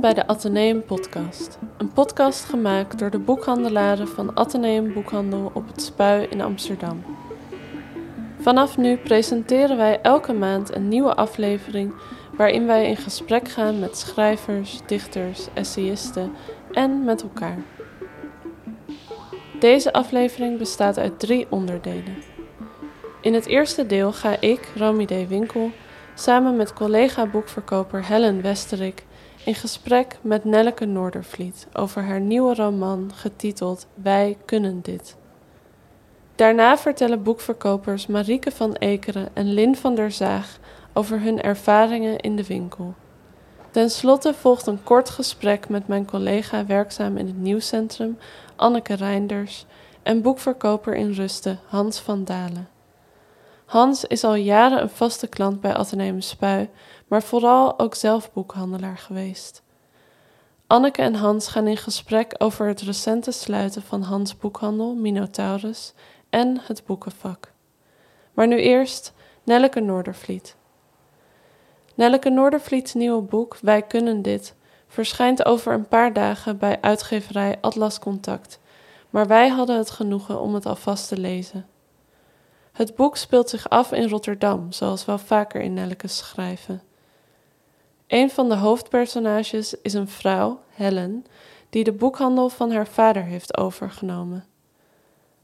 Bij de Atheneum Podcast. Een podcast gemaakt door de boekhandelaren van Atheneum Boekhandel op het Spui in Amsterdam. Vanaf nu presenteren wij elke maand een nieuwe aflevering waarin wij in gesprek gaan met schrijvers, dichters, essayisten en met elkaar. Deze aflevering bestaat uit drie onderdelen. In het eerste deel ga ik, Romy D. Winkel, samen met collega-boekverkoper Helen Westerik in gesprek met Nelleke Noordervliet over haar nieuwe roman getiteld Wij kunnen dit. Daarna vertellen boekverkopers Marieke van Ekeren en Lin van der Zaag over hun ervaringen in de winkel. Ten slotte volgt een kort gesprek met mijn collega werkzaam in het nieuwscentrum, Anneke Reinders, en boekverkoper in Rusten, Hans van Dalen. Hans is al jaren een vaste klant bij Atheneum Spui, maar vooral ook zelf boekhandelaar geweest. Anneke en Hans gaan in gesprek over het recente sluiten van Hans Boekhandel, Minotaurus, en het boekenvak. Maar nu eerst Nelleke Noordervliet. Nelleke Noordervliet's nieuwe boek Wij kunnen dit verschijnt over een paar dagen bij uitgeverij Atlas Contact, maar wij hadden het genoegen om het alvast te lezen. Het boek speelt zich af in Rotterdam, zoals wel vaker in Nelleke's schrijven. Een van de hoofdpersonages is een vrouw, Helen, die de boekhandel van haar vader heeft overgenomen.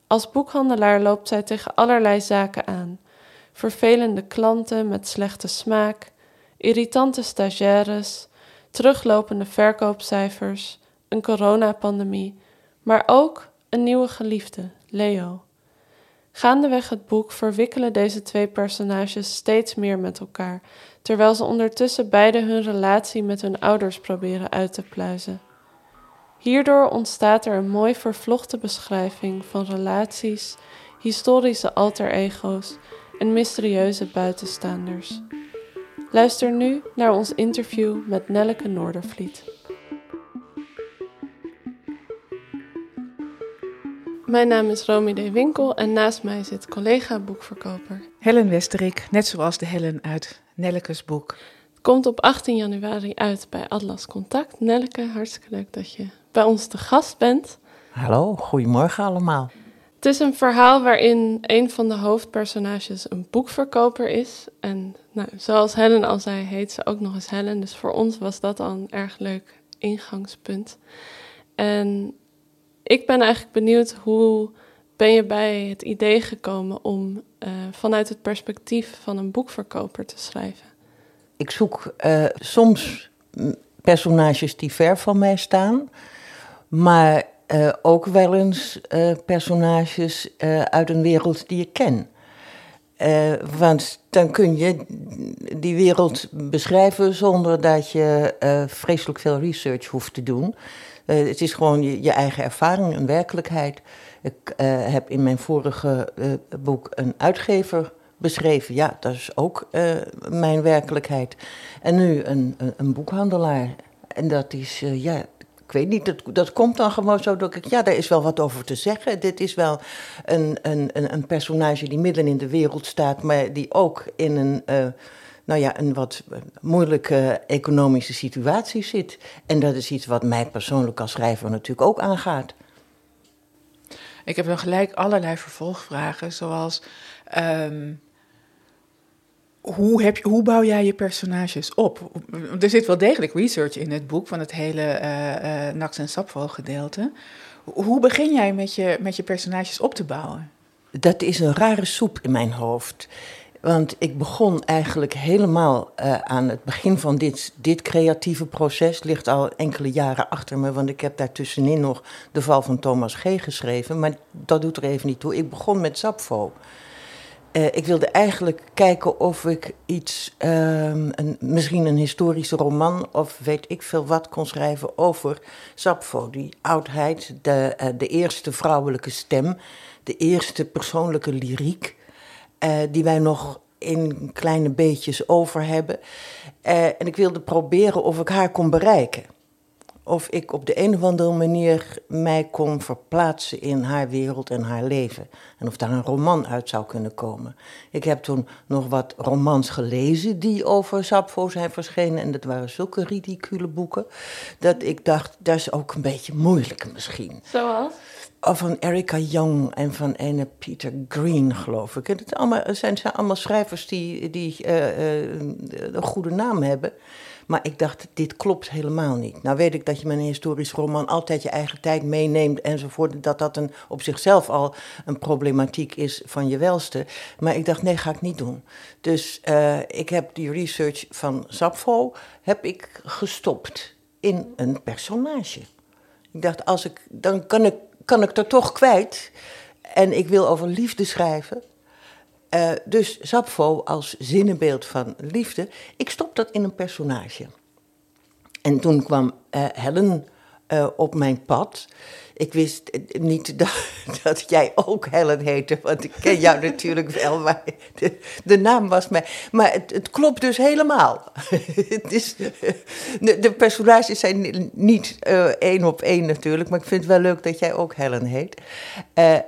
Als boekhandelaar loopt zij tegen allerlei zaken aan: vervelende klanten met slechte smaak, irritante stagiaires, teruglopende verkoopcijfers, een coronapandemie, maar ook een nieuwe geliefde, Leo. Gaandeweg het boek verwikkelen deze twee personages steeds meer met elkaar, terwijl ze ondertussen beide hun relatie met hun ouders proberen uit te pluizen. Hierdoor ontstaat er een mooi vervlochte beschrijving van relaties, historische alter ego's en mysterieuze buitenstaanders. Luister nu naar ons interview met Nelleke Noordervliet. Mijn naam is Romy D. Winkel en naast mij zit collega boekverkoper Helen Westerik, net zoals de Helen uit Nellekes boek. Het komt op 18 januari uit bij Atlas Contact. Nelleke, hartstikke leuk dat je bij ons te gast bent. Hallo, goedemorgen allemaal. Het is een verhaal waarin een van de hoofdpersonages een boekverkoper is. En nou, zoals Helen al zei, heet ze ook nog eens Helen. Dus voor ons was dat al een erg leuk ingangspunt. En ik ben eigenlijk benieuwd hoe ben je bij het idee gekomen om uh, vanuit het perspectief van een boekverkoper te schrijven? Ik zoek uh, soms personages die ver van mij staan, maar uh, ook wel eens personages uit een wereld die ik ken. want dan kun je die wereld beschrijven zonder dat je vreselijk veel research hoeft te doen. Uh, het is gewoon je, eigen ervaring, een werkelijkheid. Ik uh, heb in mijn vorige uh, boek een uitgever beschreven. Ja, dat is ook mijn werkelijkheid. En nu een, een, een boekhandelaar. En dat is, ja, ik weet niet, dat, dat komt dan gewoon zo dat ik, ja, daar is wel wat over te zeggen. Dit is wel een, een, een, personage die midden in de wereld staat, maar die ook in een nou ja, een wat moeilijke economische situatie zit. En dat is iets wat mij persoonlijk als schrijver natuurlijk ook aangaat. Ik heb dan gelijk allerlei vervolgvragen, zoals um, hoe, heb je, hoe bouw jij je personages op? Er zit wel degelijk research in het boek van het hele uh, uh, en Sapvo gedeelte. Hoe begin jij met je, met je personages op te bouwen? Dat is een rare soep in mijn hoofd. Want ik begon eigenlijk helemaal uh, aan het begin van dit, dit creatieve proces. Ligt al enkele jaren achter me, want ik heb daar tussenin nog de val van Thomas G. geschreven. Maar dat doet er even niet toe. Ik begon met Sapfo. Uh, ik wilde eigenlijk kijken of ik iets, uh, een, misschien een historische roman of weet ik veel wat kon schrijven over Sapfo. Die oudheid, de, uh, de eerste vrouwelijke stem, de eerste persoonlijke lyriek. Uh, die wij nog in kleine beetjes over hebben. Uh, en ik wilde proberen of ik haar kon bereiken. of ik op de een of andere manier mij kon verplaatsen in haar wereld en haar leven. En of daar een roman uit zou kunnen komen. Ik heb toen nog wat romans gelezen die over Sappho zijn verschenen. En dat waren zulke ridicule boeken. Dat ik dacht, dat is ook een beetje moeilijk misschien. Zoals? Of van Erica Young en van ene Peter Green, geloof ik. Het allemaal, zijn, allemaal schrijvers die, die uh, uh, een goede naam hebben. Maar ik dacht, dit klopt helemaal niet. Nou weet ik dat je met een historisch roman altijd je eigen tijd meeneemt enzovoort. Dat dat een, op zichzelf al een problematiek is van je welste. Maar ik dacht, nee, ga ik niet doen. Dus uh, ik heb die research van Sappho heb ik gestopt in een personage. Ik dacht, als ik, dan kan ik, kan ik er toch kwijt. En ik wil over liefde schrijven. Uh, dus Sappho als zinnenbeeld van liefde, ik stop dat in een personage. En toen kwam uh, Helen uh, op mijn pad. Ik wist niet dat, dat, jij ook Helen heette, want ik ken jou natuurlijk wel, maar de, de, naam was mij. Maar het, het klopt dus helemaal. het is, de, de, personages zijn niet één op één natuurlijk, maar ik vind het wel leuk dat jij ook Helen heet.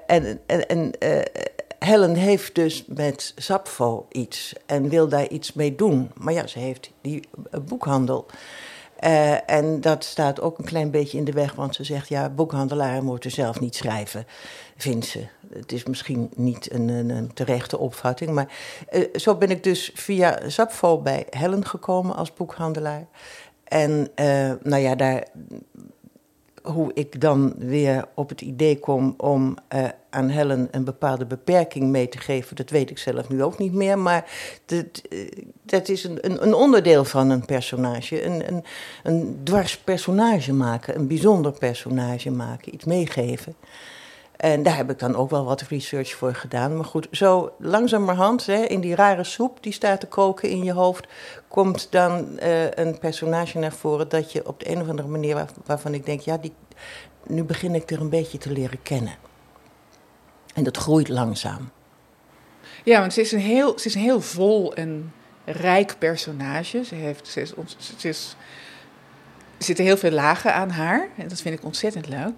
en en, en Helen heeft dus met Sappho iets en wil daar iets mee doen. Maar ja, ze heeft die boekhandel. Uh, en dat staat ook een klein beetje in de weg, want ze zegt: ja, boekhandelaren moeten zelf niet schrijven, vindt ze. Het is misschien niet een, een, terechte opvatting, maar uh, zo ben ik dus via Sappho bij Helen gekomen als boekhandelaar. En uh, nou ja, daar hoe ik dan weer op het idee kom om uh, aan Helen een bepaalde beperking mee te geven, dat weet ik zelf nu ook niet meer. Maar dat, uh, dat is een, een, een, onderdeel van een personage. Een, een, een dwars personage maken, een bijzonder personage maken, iets meegeven. En daar heb ik dan ook wel wat research voor gedaan. Maar goed, zo langzamerhand, hè, in die rare soep die staat te koken in je hoofd, komt dan uh, een personage naar voren dat je op de een of andere manier, waar, waarvan ik denk, ja, die, nu begin ik er een beetje te leren kennen. En dat groeit langzaam. Ja, want ze is een heel, ze is een heel vol en rijk personage. Ze, heeft, ze, is, ze is, er zitten heel veel lagen aan haar. En dat vind ik ontzettend leuk.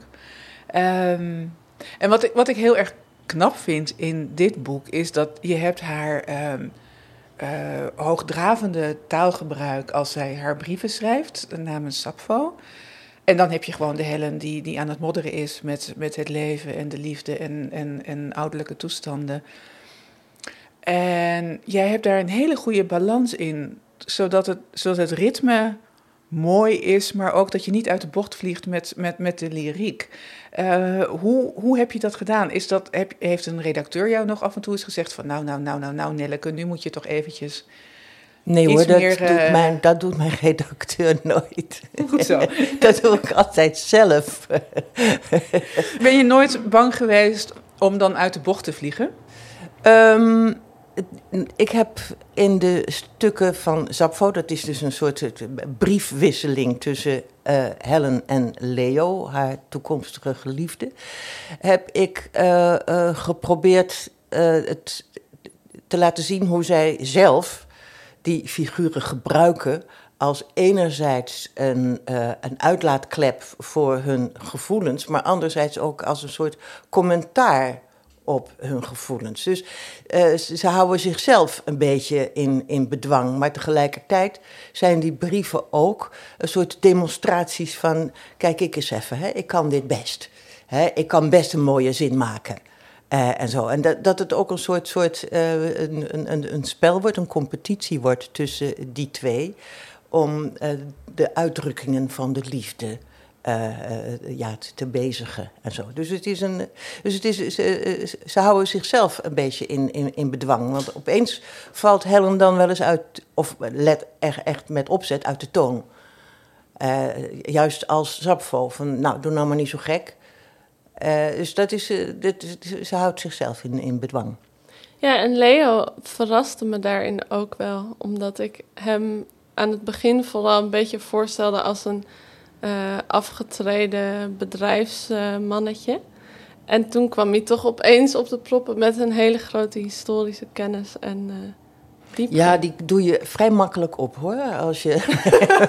Um, en wat ik, wat ik heel erg knap vind in dit boek is dat je hebt haar um, uh, hoogdravende taalgebruik als zij haar brieven schrijft namens Sappho. En dan heb je gewoon de Helen die, die aan het modderen is met, met het leven en de liefde en, en, en ouderlijke toestanden. En jij hebt daar een hele goede balans in, zodat het, zodat het ritme mooi is, maar ook dat je niet uit de bocht vliegt met, met, met de lyriek. Uh, hoe, hoe heb je dat gedaan? Is dat, heb, heeft een redacteur jou nog af en toe eens gezegd van... nou, nou, nou, nou, nou, Nelleke, nu moet je toch eventjes... Nee hoor, dat, meer, doet uh... mijn, dat doet mijn redacteur nooit. Goed zo. dat doe ik altijd zelf. ben je nooit bang geweest om dan uit de bocht te vliegen? Um, ik heb in de stukken van Zapfo, dat is dus een soort briefwisseling tussen uh, Helen en Leo, haar toekomstige geliefde, heb ik uh, uh, geprobeerd het te laten zien hoe zij zelf die figuren gebruiken als enerzijds een, een uitlaatklep voor hun gevoelens, maar anderzijds ook als een soort commentaar op hun gevoelens. Dus uh, ze, houden zichzelf een beetje in, in bedwang. Maar tegelijkertijd zijn die brieven ook een soort demonstraties van... kijk, ik eens even, hè, ik kan dit best. Hè, ik kan best een mooie zin maken. Uh, en zo. En dat, dat het ook een soort, soort uh, een, een, een spel wordt, een competitie wordt tussen die twee... om de uitdrukkingen van de liefde ja, te bezigen en zo. Dus, het is een, dus het is, ze, ze houden zichzelf een beetje in, in, in bedwang. Want opeens valt Helen dan wel eens uit, of let echt, echt met opzet uit de toon. Juist als Zapfo, van nou, doe nou maar niet zo gek. Dus dat is, ze houdt zichzelf in, in bedwang. Ja, en Leo verraste me daarin ook wel, omdat ik hem aan het begin vooral een beetje voorstelde als een uh, afgetreden bedrijfsmannetje. en toen kwam hij toch opeens op de proppen met een hele grote historische kennis. En, Ja, die doe je vrij makkelijk op hoor. Als je,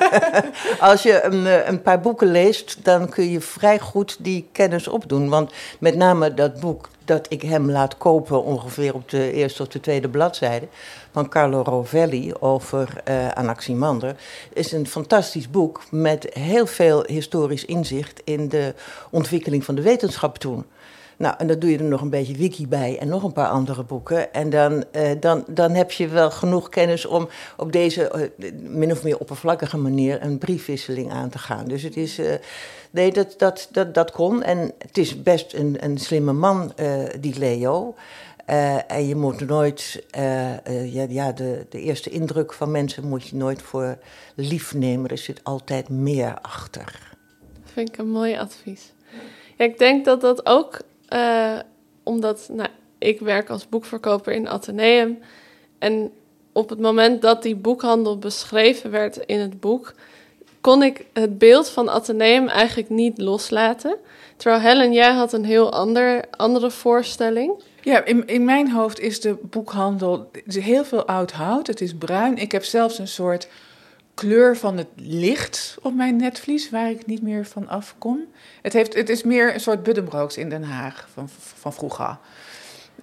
als je een, eh, een, paar boeken leest, dan kun je vrij goed die kennis opdoen. Want met name dat boek dat ik hem laat kopen, ongeveer op de eerste of de tweede bladzijde, van Carlo Rovelli over uh, Anaximander, is een fantastisch boek met heel veel historisch inzicht in de ontwikkeling van de wetenschap toen. Nou, en dan doe je er nog een beetje wiki bij en nog een paar andere boeken. En dan, uh, dan, dan heb je wel genoeg kennis om op deze uh, min of meer oppervlakkige manier een briefwisseling aan te gaan. Dus het is. Uh, nee, dat, dat, dat, dat kon. En het is best een, een slimme man, die Leo. en je moet nooit. ja, ja de, de eerste indruk van mensen moet je nooit voor lief nemen. Er zit altijd meer achter. Dat vind ik een mooi advies. Ja, ik denk dat dat ook uh, omdat nou, ik werk als boekverkoper in Atheneum. En op het moment dat die boekhandel beschreven werd in het boek, kon ik het beeld van Atheneum eigenlijk niet loslaten. Terwijl Helen, jij had een heel ander, andere voorstelling. Ja, in, in mijn hoofd is de boekhandel heel veel oud hout. Het is bruin. Ik heb zelfs een soort kleur van het licht op mijn netvlies, waar ik niet meer van afkom. Het, heeft, het is meer een soort Buddenbrooks in Den Haag van, van vroeger.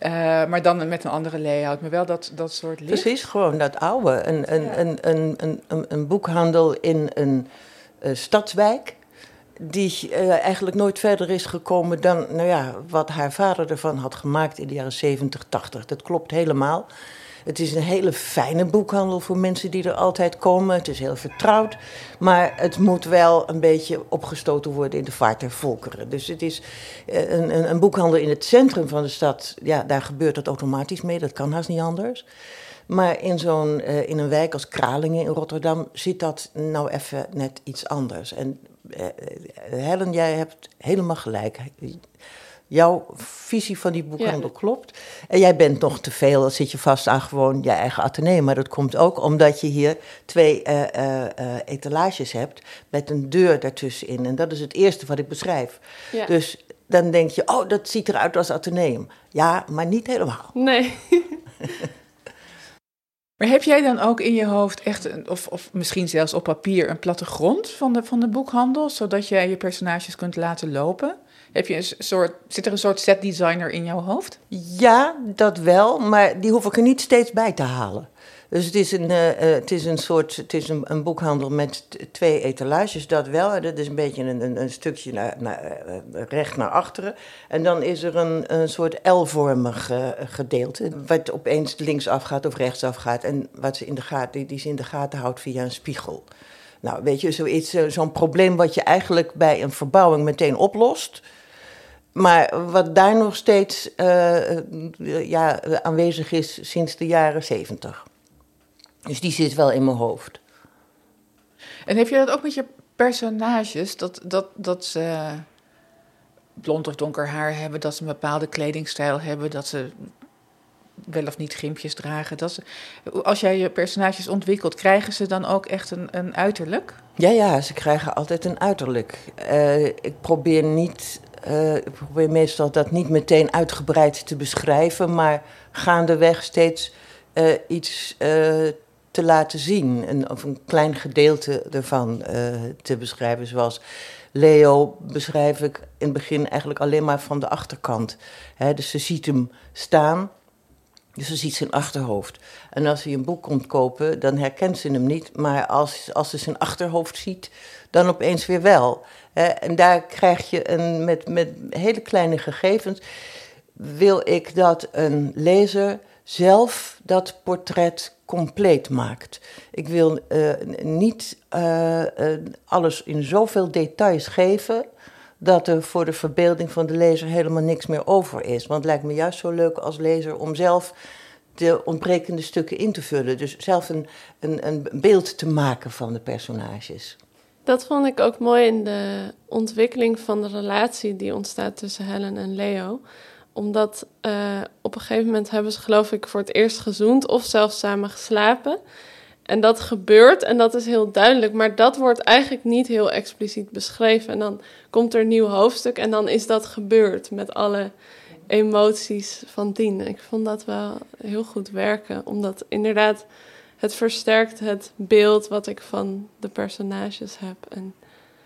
Uh, maar dan met een andere layout, maar wel dat, dat soort licht. Precies, gewoon dat oude. Een, een, ja. een, een, een, een, boekhandel in een uh, stadswijk. Die uh, eigenlijk nooit verder is gekomen dan nou ja, wat haar vader ervan had gemaakt in de jaren 70, 80. Dat klopt helemaal. Het is een hele fijne boekhandel voor mensen die er altijd komen. Het is heel vertrouwd. Maar het moet wel een beetje opgestoten worden in de vaart der volkeren. Dus het is eh, een, een, een boekhandel in het centrum van de stad. Ja, daar gebeurt dat automatisch mee. Dat kan haast niet anders. Maar in, zo'n, uh, in een wijk als Kralingen in Rotterdam zit dat nou even net iets anders. En uh, Helen, jij hebt helemaal gelijk jouw visie van die boekhandel ja. klopt. En jij bent nog te veel, dan zit je vast aan gewoon je eigen atelier. Maar dat komt ook omdat je hier twee uh, uh, uh, etalages hebt met een deur daartussenin. En dat is het eerste wat ik beschrijf. Ja. Dus dan denk je, oh, dat ziet eruit als ateneum. Ja, maar niet helemaal. Nee. Maar heb jij dan ook in je hoofd echt, een, of, of misschien zelfs op papier, een plattegrond van de, van de boekhandel, zodat jij je personages kunt laten lopen? Heb je een soort, zit er een soort set designer in jouw hoofd? Ja, dat wel, maar die hoef ik er niet steeds bij te halen. Dus het is een, uh, het is een soort, het is een, boekhandel met twee etalages, dat wel. Dat is een beetje een, een, een stukje naar, naar, uh, recht naar achteren. En dan is er een, een soort L-vormig gedeelte, wat opeens linksaf gaat of rechtsaf gaat. En wat ze in de gaten, die, die ze in de gaten houdt via een spiegel. Nou, weet je, zoiets, zo'n probleem wat je eigenlijk bij een verbouwing meteen oplost maar wat daar nog steeds uh, ja, aanwezig is sinds de jaren zeventig. Dus die zit wel in mijn hoofd. En heb je dat ook met je personages? Dat, dat, dat ze blond of donker haar hebben, dat ze een bepaalde kledingstijl hebben, dat ze wel of niet gimpjes dragen. Dat ze, als jij je personages ontwikkelt, krijgen ze dan ook echt een, een uiterlijk? Ja, ja, ze krijgen altijd een uiterlijk. Uh, ik probeer niet uh, ik probeer meestal dat niet meteen uitgebreid te beschrijven, maar gaandeweg steeds uh, iets uh, te laten zien. Een, of een klein gedeelte ervan te beschrijven. Zoals Leo beschrijf ik in het begin eigenlijk alleen maar van de achterkant. Dus ze ziet hem staan. Dus ze ziet zijn achterhoofd. En als hij een boek komt kopen, dan herkent ze hem niet. Maar als, als ze zijn achterhoofd ziet, dan opeens weer wel. en daar krijg je een, met, met hele kleine gegevens. Wil ik dat een lezer zelf dat portret compleet maakt. Ik wil uh, niet uh, uh, alles in zoveel details geven dat er voor de verbeelding van de lezer helemaal niks meer over is. Want het lijkt me juist zo leuk als lezer om zelf de ontbrekende stukken in te vullen. Dus zelf een, een, een beeld te maken van de personages. Dat vond ik ook mooi in de ontwikkeling van de relatie die ontstaat tussen Helen en Leo. Omdat uh, op een gegeven moment hebben ze geloof ik voor het eerst gezoend of zelfs samen geslapen. En dat gebeurt en dat is heel duidelijk, maar dat wordt eigenlijk niet heel expliciet beschreven. En dan komt er een nieuw hoofdstuk en dan is dat gebeurd met alle emoties van dien. Ik vond dat wel heel goed werken, omdat inderdaad het versterkt het beeld wat ik van de personages heb. En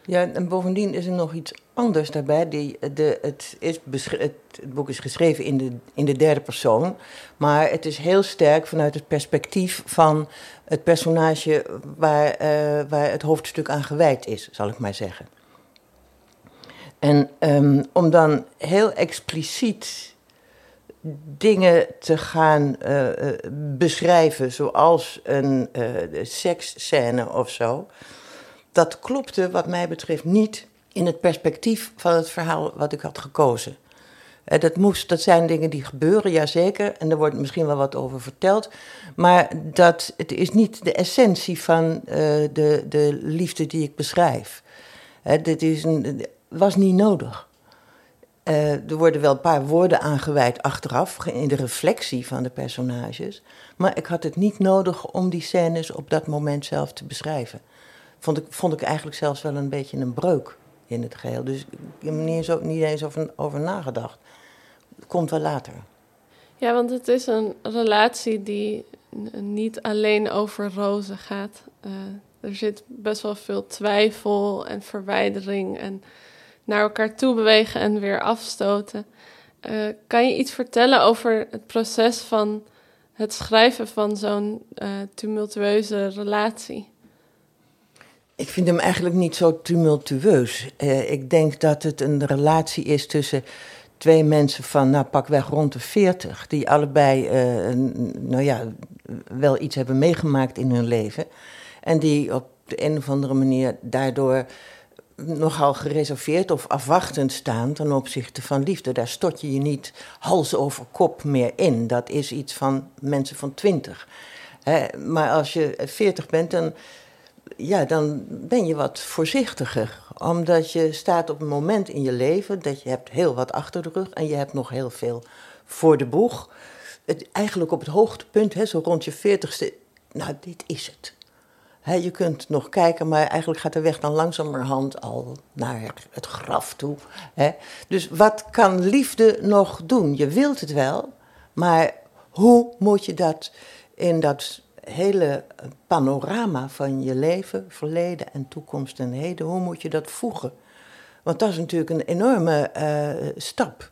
ja, en bovendien is er nog iets anders daarbij. Die, de, het, is het, het, boek is geschreven in de, in de derde persoon, maar het is heel sterk vanuit het perspectief van het personage waar, uh, waar het hoofdstuk aan gewijd is, zal ik maar zeggen. En um, om dan heel expliciet dingen te gaan uh, beschrijven, zoals een uh, seksscène of zo dat klopte wat mij betreft niet in het perspectief van het verhaal wat ik had gekozen. Eh, dat, moest, dat zijn dingen die gebeuren, jazeker, en er wordt misschien wel wat over verteld. Maar dat, het is niet de essentie van de, de liefde die ik beschrijf. Dit is een, was niet nodig. Uh, er worden wel een paar woorden aangeweid achteraf, in de reflectie van de personages. Maar ik had het niet nodig om die scènes op dat moment zelf te beschrijven vond ik, vond ik eigenlijk zelfs wel een beetje een breuk in het geheel. Dus ik heb er niet eens, over, nagedacht. Komt wel later. Ja, want het is een relatie die niet alleen over rozen gaat. Uh, er zit best wel veel twijfel en verwijdering en naar elkaar toe bewegen en weer afstoten. Uh, kan je iets vertellen over het proces van het schrijven van zo'n uh, tumultueuze relatie? Ik vind hem eigenlijk niet zo tumultueus. Uh, ik denk dat het een relatie is tussen twee mensen van, nou pakweg rond de 40, die allebei, nou ja, wel iets hebben meegemaakt in hun leven. En die op de een of andere manier daardoor nogal gereserveerd of afwachtend staan ten opzichte van liefde. Daar stort je je niet hals over kop meer in. Dat is iets van mensen van 20. maar als je 40 bent, dan ja, dan ben je wat voorzichtiger. Omdat je staat op een moment in je leven dat je hebt heel wat achter de rug en je hebt nog heel veel voor de boeg. Het, eigenlijk op het hoogtepunt, hè, zo rond je veertigste, nou, dit is het. Je kunt nog kijken, maar eigenlijk gaat de weg dan langzamerhand al naar het graf toe. Dus wat kan liefde nog doen? Je wilt het wel, maar hoe moet je dat in dat hele panorama van je leven, verleden en toekomst en heden, hoe moet je dat voegen? Want dat is natuurlijk een enorme uh, stap.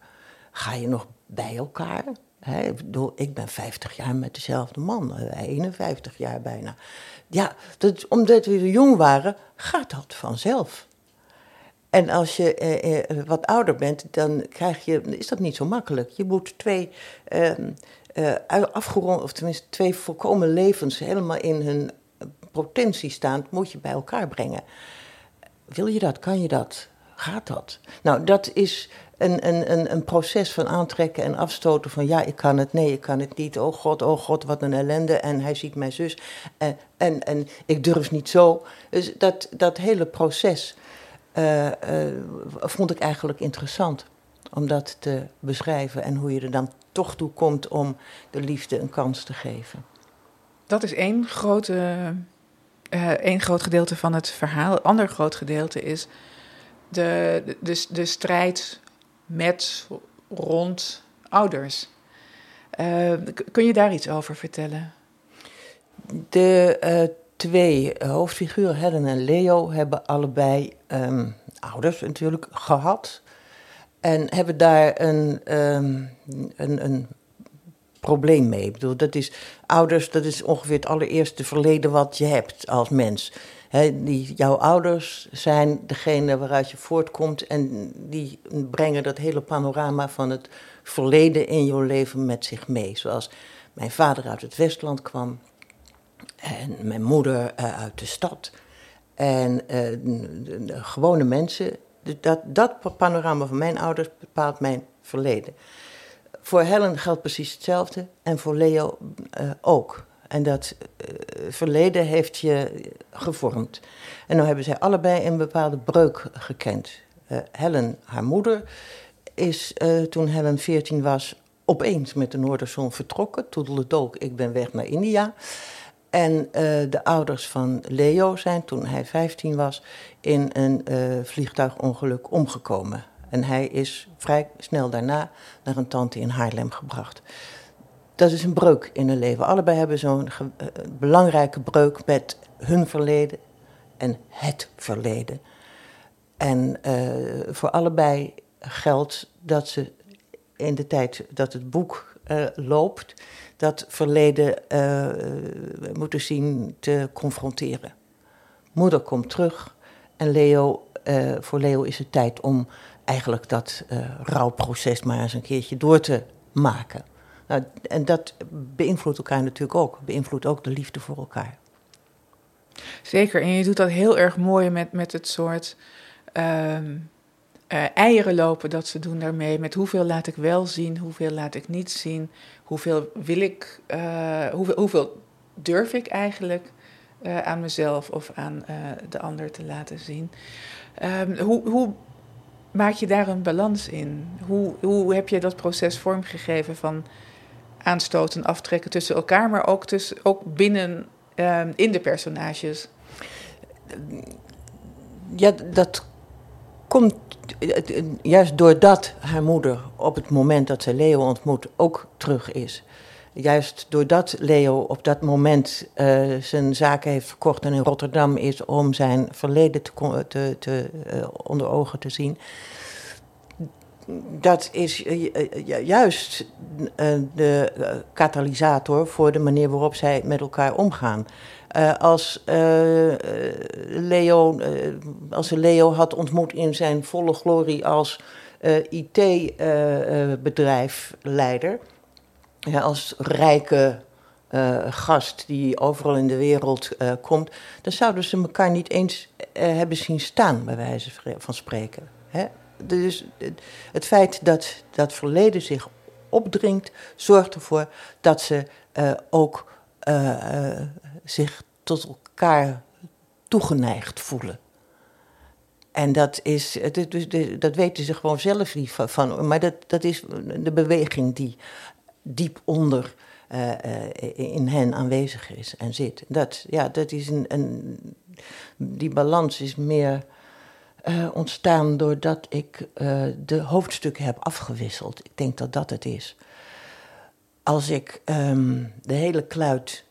Ga je nog bij elkaar? Ik, bedoel, ik ben 50 jaar met dezelfde man, 51 eh, jaar bijna. Ja, dat, omdat we jong waren, gaat dat vanzelf. En als je eh, eh, wat ouder bent, dan krijg je, is dat niet zo makkelijk. Je moet twee eh, uh, afgerond, of tenminste twee volkomen levens helemaal in hun potentie staan, moet je bij elkaar brengen. Wil je dat? Kan je dat? Gaat dat? Nou, dat is een, een, een, een proces van aantrekken en afstoten van ja, ik kan het, nee, ik kan het niet. Oh god, oh god, wat een ellende. En hij ziet mijn zus. En, en, en ik durf niet zo. Dus dat, dat hele proces uh, uh, vond ik eigenlijk interessant om dat te beschrijven en hoe je er dan toch toe komt om de liefde een kans te geven. Dat is één, grote, één groot gedeelte van het verhaal. Een ander groot gedeelte is de, de, de strijd met, rond ouders. Uh, kun je daar iets over vertellen? De uh, twee hoofdfiguren, Helen en Leo, hebben allebei um, ouders natuurlijk gehad. En hebben daar een, um, een, een probleem mee. Ik bedoel, dat is, ouders, dat is ongeveer het allereerste verleden wat je hebt als mens. Die, jouw ouders zijn degene waaruit je voortkomt en die brengen dat hele panorama van het verleden in jouw leven met zich mee. Zoals mijn vader uit het Westland kwam en mijn moeder uh, uit de stad. En de gewone mensen dat, dat panorama van mijn ouders bepaalt mijn verleden. Voor Helen geldt precies hetzelfde en voor Leo uh, ook. En dat uh, verleden heeft je gevormd. En nu hebben zij allebei een bepaalde breuk gekend. Uh, Helen, haar moeder, is toen Helen 14 was opeens met de Noorderzon vertrokken. Toedeledook, ik ben weg naar India. En uh, de ouders van Leo zijn toen hij 15 was in een uh, vliegtuigongeluk omgekomen. En hij is vrij snel daarna naar een tante in Haarlem gebracht. Dat is een breuk in hun leven. Allebei hebben zo'n uh, belangrijke breuk met hun verleden en het verleden. En uh, voor allebei geldt dat ze in de tijd dat het boek uh, loopt, dat verleden moeten zien te confronteren. Moeder komt terug en Leo, voor Leo is het tijd om eigenlijk dat rouwproces maar eens een keertje door te maken. Nou, en dat beïnvloedt elkaar natuurlijk ook, beïnvloedt ook de liefde voor elkaar. Zeker, en je doet dat heel erg mooi met, met het soort uh, eieren lopen dat ze doen daarmee. Met hoeveel laat ik wel zien, hoeveel laat ik niet zien, hoeveel wil ik, uh, hoeveel, durf ik eigenlijk uh, aan mezelf of aan de ander te laten zien. Um, hoe, hoe maak je daar een balans in? Hoe, hoe heb je dat proces vormgegeven van aanstoten, aftrekken tussen elkaar, maar ook, tussen, ook binnen uh, in de personages? Ja, dat komt juist doordat haar moeder op het moment dat ze Leo ontmoet ook terug is. Juist doordat Leo op dat moment uh, zijn zaken heeft verkocht en in Rotterdam is om zijn verleden te, te, te uh, onder ogen te zien, dat is eh, eh, juist eh, de katalysator voor de manier waarop zij met elkaar omgaan. als, Leo, als ze Leo had ontmoet in zijn volle glorie als IT-bedrijfleider, als rijke gast die overal in de wereld komt, dan zouden ze elkaar niet eens hebben zien staan, bij wijze van spreken. Hè? Dus het feit dat dat verleden zich opdringt, zorgt ervoor dat ze uh, ook uh, zich tot elkaar toegeneigd voelen. En dat, is, dat weten ze gewoon zelf niet van. Maar dat, dat is de beweging die diep onder in hen aanwezig is en zit. Dat, ja, dat is een, een, die balans is meer uh, ontstaan doordat ik uh, de hoofdstukken heb afgewisseld. Ik denk dat dat het is. Als ik um, de hele kluit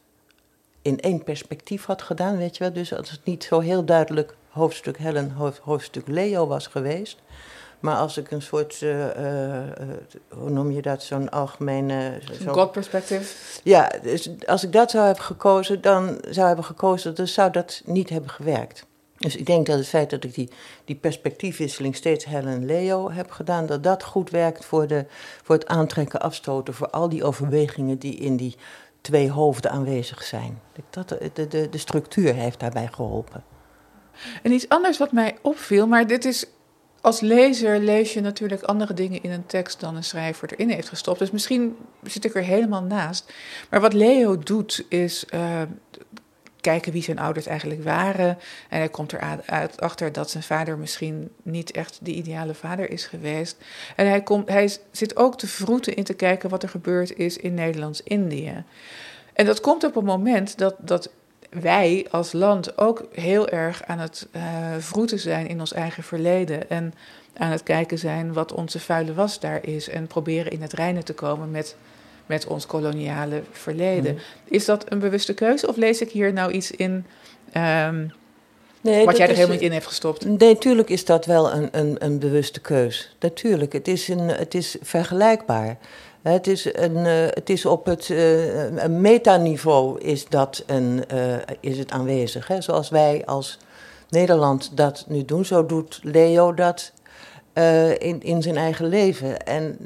in één perspectief had gedaan, weet je wel, dus als het niet zo heel duidelijk hoofdstuk Helen, hoofdstuk Leo was geweest. Maar als ik een soort, uh, hoe noem je dat, zo'n algemene... Zo, God-perspectief? Ja, dus als ik dat zou hebben gekozen, dan zou hebben gekozen, dan zou dat niet hebben gewerkt. Dus ik denk dat het feit dat ik die, die perspectiefwisseling steeds Helen Leo heb gedaan, dat dat goed werkt voor, de, voor het aantrekken, afstoten, voor al die overwegingen die in die twee hoofden aanwezig zijn. Dat, de, de, de structuur heeft daarbij geholpen. En iets anders wat mij opviel, maar dit is als lezer lees je natuurlijk andere dingen in een tekst dan een schrijver erin heeft gestopt. Dus misschien zit ik er helemaal naast. Maar wat Leo doet is uh, kijken wie zijn ouders eigenlijk waren. En hij komt eruit achter dat zijn vader misschien niet echt de ideale vader is geweest. En hij, komt, hij zit ook te vroeten in te kijken wat er gebeurd is in Nederlands-Indië. En dat komt op een moment dat, dat wij als land ook heel erg aan het uh, vroeten zijn in ons eigen verleden. En aan het kijken zijn wat onze vuile was daar is. En proberen in het reinen te komen met met ons koloniale verleden. Mm. Is dat een bewuste keuze of lees ik hier nou iets in um, nee, wat jij er helemaal niet in hebt gestopt? Nee, natuurlijk is dat wel een, een, een bewuste keus. Natuurlijk, het is, een, het is vergelijkbaar. Het is, een, uh, het is op het uh, een metaniveau is, dat een, uh, is het aanwezig. Hè? Zoals wij als Nederland dat nu doen, zo doet Leo dat uh, in, in zijn eigen leven. En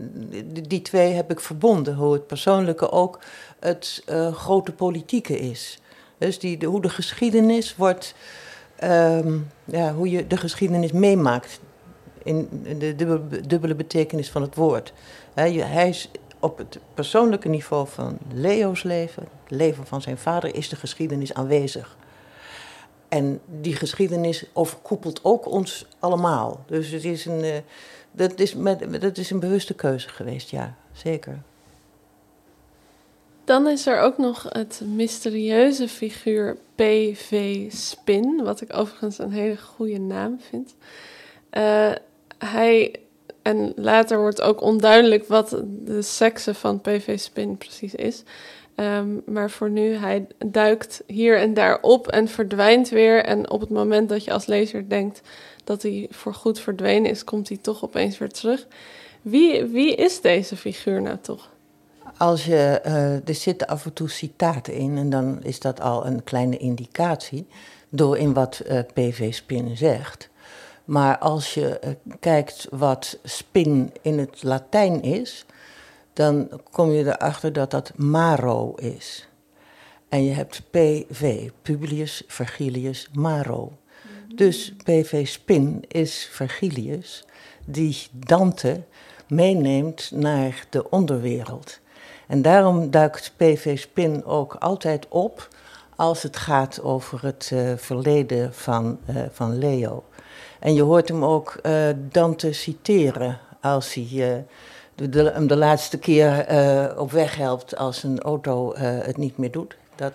die, twee heb ik verbonden, hoe het persoonlijke ook het uh, grote politieke is. Dus die, de, hoe de geschiedenis wordt, um, ja, hoe je de geschiedenis meemaakt. In de dubbele, betekenis van het woord. Hij is op het persoonlijke niveau van Leo's leven, het leven van zijn vader, is de geschiedenis aanwezig. En die geschiedenis overkoepelt ook ons allemaal. Dus het is een, uh, dat, is met, dat is een bewuste keuze geweest, ja, zeker. Dan is er ook nog het mysterieuze figuur PV Spin, wat ik overigens een hele goede naam vind. Uh, hij En later wordt ook onduidelijk wat de sekse van PV Spin precies is. Ehm, maar voor nu, hij duikt hier en daar op en verdwijnt weer. En op het moment dat je als lezer denkt dat hij voorgoed verdwenen is, komt hij toch opeens weer terug. Wie, wie is deze figuur nou toch? Als je, uh, er zitten af en toe citaten in en dan is dat al een kleine indicatie door in wat eh, PV Spin zegt. Maar als je uh, kijkt wat spin in het Latijn is, dan kom je erachter dat dat Maro is. En je hebt PV, Publius Vergilius Maro. Dus PV Spin is Vergilius die Dante meeneemt naar de onderwereld. En daarom duikt PV Spin ook altijd op als het gaat over het uh, verleden van, uh, van Leo. En je hoort hem ook uh, Dante citeren als hij de, hem de laatste keer op weg helpt als een auto het niet meer doet. Dat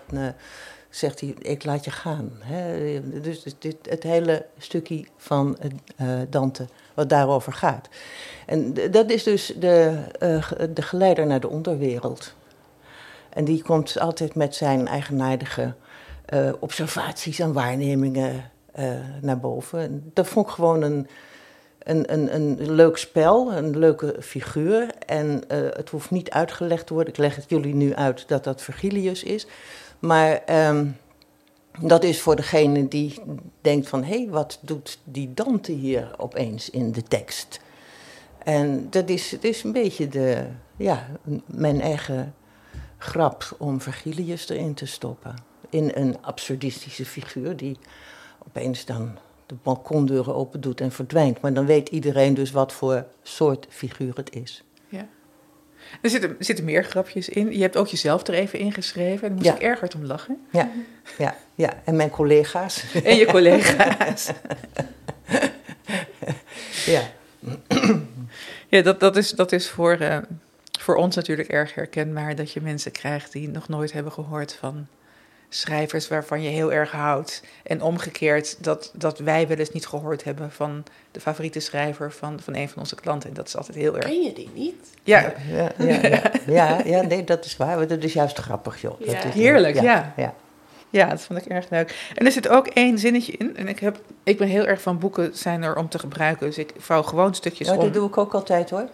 zegt hij, ik laat je gaan. Hè? Dus dit, het hele stukje van Dante wat daarover gaat. En dat is dus de, de geleider naar de onderwereld. En die komt altijd met zijn eigenaardige observaties en waarnemingen naar boven. dat vond ik gewoon een, een, een, een leuk spel, een leuke figuur. En het hoeft niet uitgelegd te worden. Ik leg het jullie nu uit dat dat Virgilius is. Maar um, dat is voor degene die denkt van... hé, hey, wat doet die Dante hier opeens in de tekst? En dat is, het is een beetje de, ja, mijn eigen grap om Vergilius erin te stoppen. In een absurdistische figuur die opeens dan de balkondeuren open doet en verdwijnt. Maar dan weet iedereen dus wat voor soort figuur het is. Ja. Er zitten, zitten meer grapjes in. Je hebt ook jezelf er even ingeschreven. En daar moest ik erg hard om lachen. Ja, ja, ja. en mijn collega's. En je collega's. ja. Ja, dat, dat is, dat is voor, uh, voor ons natuurlijk erg herkenbaar. Dat je mensen krijgt die nog nooit hebben gehoord van schrijvers waarvan je heel erg houdt. En omgekeerd dat, dat wij wel eens niet gehoord hebben van de favoriete schrijver van, van een van onze klanten. En dat is altijd heel erg. Ken je die niet? Ja. Ja, ja, ja, ja, ja nee, dat is waar. Dat is juist grappig, joh. Dat is, Heerlijk, ja. ja. Ja, dat vond ik erg leuk. En er zit ook één zinnetje in. En ik, heb, ik ben heel erg van boeken zijn er om te gebruiken. Dus ik vouw gewoon stukjes ja, om. Dat doe ik ook altijd hoor.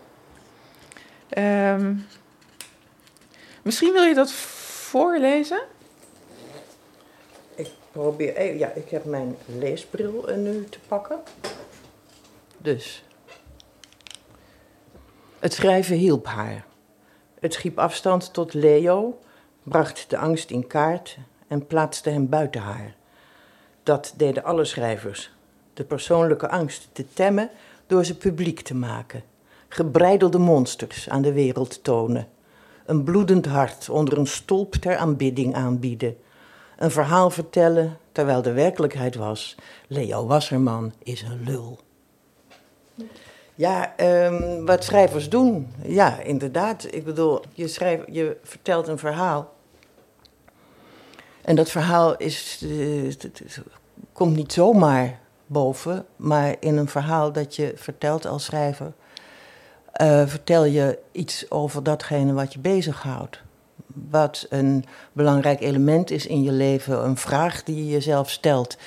Um, misschien wil je dat voorlezen? Probeer. Ja, ik heb mijn leesbril nu te pakken. Dus. Het schrijven hielp haar. Het schiep afstand tot Leo, bracht de angst in kaart en plaatste hem buiten haar. Dat deden alle schrijvers. De persoonlijke angst te temmen door ze publiek te maken. Gebreidelde monsters aan de wereld tonen. Een bloedend hart onder een stolp ter aanbidding aanbieden. Een verhaal vertellen terwijl de werkelijkheid was: Leo Wasserman is een lul. Ja, um, wat schrijvers doen. Ja, inderdaad. Ik bedoel, je, schrijf, je vertelt een verhaal en dat verhaal is, uh, komt niet zomaar boven, maar in een verhaal dat je vertelt als schrijver, uh, vertel je iets over datgene wat je bezighoudt. Wat een belangrijk element is in je leven, een vraag die je jezelf stelt,